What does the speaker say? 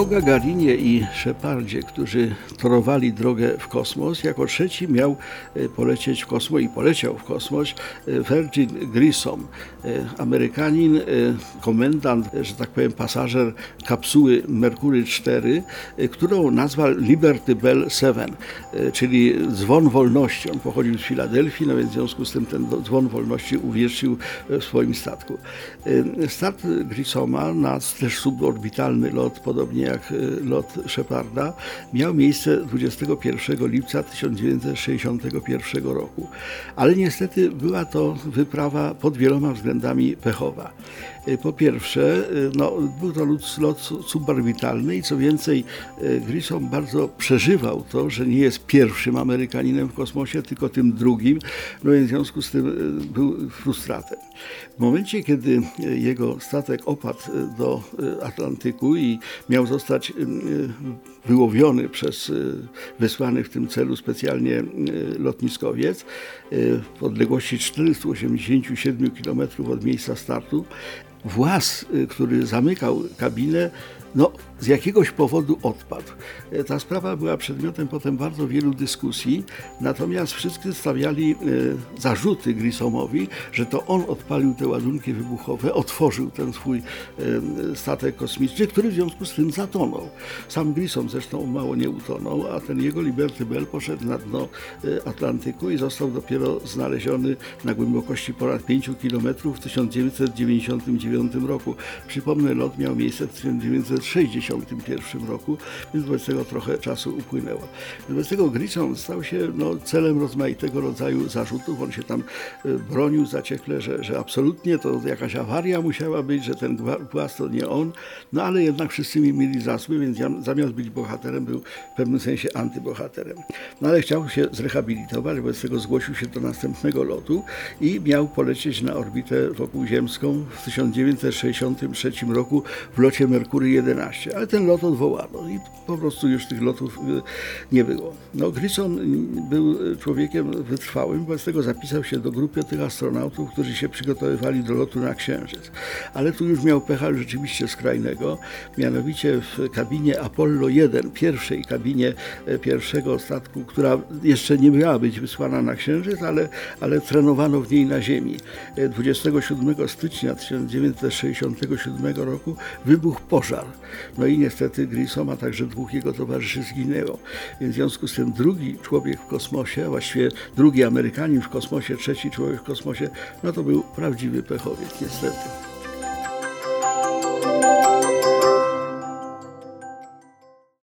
Po Gagarinie i Szepardzie, którzy torowali drogę w kosmos, jako trzeci miał e, polecieć w kosmos i poleciał w kosmos e, Virgin Grissom, e, Amerykanin, komendant, że tak powiem, pasażer kapsuły Merkury 4, którą nazwał Liberty Bell 7, czyli dzwon wolności. On pochodził z Filadelfii, no więc w związku z tym ten dzwon wolności uwierzył w swoim statku. Start Grissoma na też suborbitalny lot, podobnie jak y, lot Sheparda, miał miejsce 21 lipca 1961 roku. Ale niestety była to wyprawa pod wieloma względami pechowa. Y, po pierwsze, y, no, był to lot, lot suborbitalny i co więcej, Grissom bardzo przeżywał to, że nie jest pierwszym Amerykaninem w kosmosie, tylko tym drugim, no i w związku z tym był frustratem. W momencie, kiedy jego statek opadł do Atlantyku i miał zostać wyłowiony przez wysłany w tym celu specjalnie lotniskowiec w odległości 487 km od miejsca startu. Włas, który zamykał kabinę, no, z jakiegoś powodu odpadł. E, ta sprawa była przedmiotem potem bardzo wielu dyskusji, natomiast wszyscy stawiali e, zarzuty Grissomowi, że to on odpalił te ładunki wybuchowe, otworzył ten swój e, statek kosmiczny, który w związku z tym zatonął. Sam Grissom zresztą mało nie utonął, a ten jego Liberty Bell poszedł na dno Atlantyku i został dopiero znaleziony na głębokości ponad 5 km w 1999 roku. Przypomnę, lot miał miejsce w 1960 1961 roku, więc wobec tego trochę czasu upłynęło. Wobec tego Grissom stał się no, celem rozmaitego rodzaju zarzutów. On się tam e, bronił zaciekle, że, że absolutnie to jakaś awaria musiała być, że ten głaz to nie on, no ale jednak wszyscy mi mieli za zły, więc ja, zamiast być bohaterem był w pewnym sensie antybohaterem. No ale chciał się zrehabilitować, wobec tego zgłosił się do następnego lotu i miał polecieć na orbitę wokół ziemską w 1963 roku w locie Merkury 11 ale ten lot odwołano i po prostu już tych lotów y, nie było. No, Grissom był człowiekiem wytrwałym, wobec tego zapisał się do grupy tych astronautów, którzy się przygotowywali do lotu na Księżyc. Ale tu już miał pecha rzeczywiście skrajnego, mianowicie w kabinie Apollo 1, pierwszej kabinie e, pierwszego statku, która jeszcze nie miała być wysłana na Księżyc, ale, ale trenowano w niej na Ziemi. 27 e, stycznia 1967 roku wybuchł pożar. No i niestety Grissom, a także dwóch jego towarzyszy zginęło. Więc w związku z tym drugi człowiek w kosmosie, a właściwie drugi Amerykanin w kosmosie, trzeci człowiek w kosmosie, no to był prawdziwy pechowiec niestety.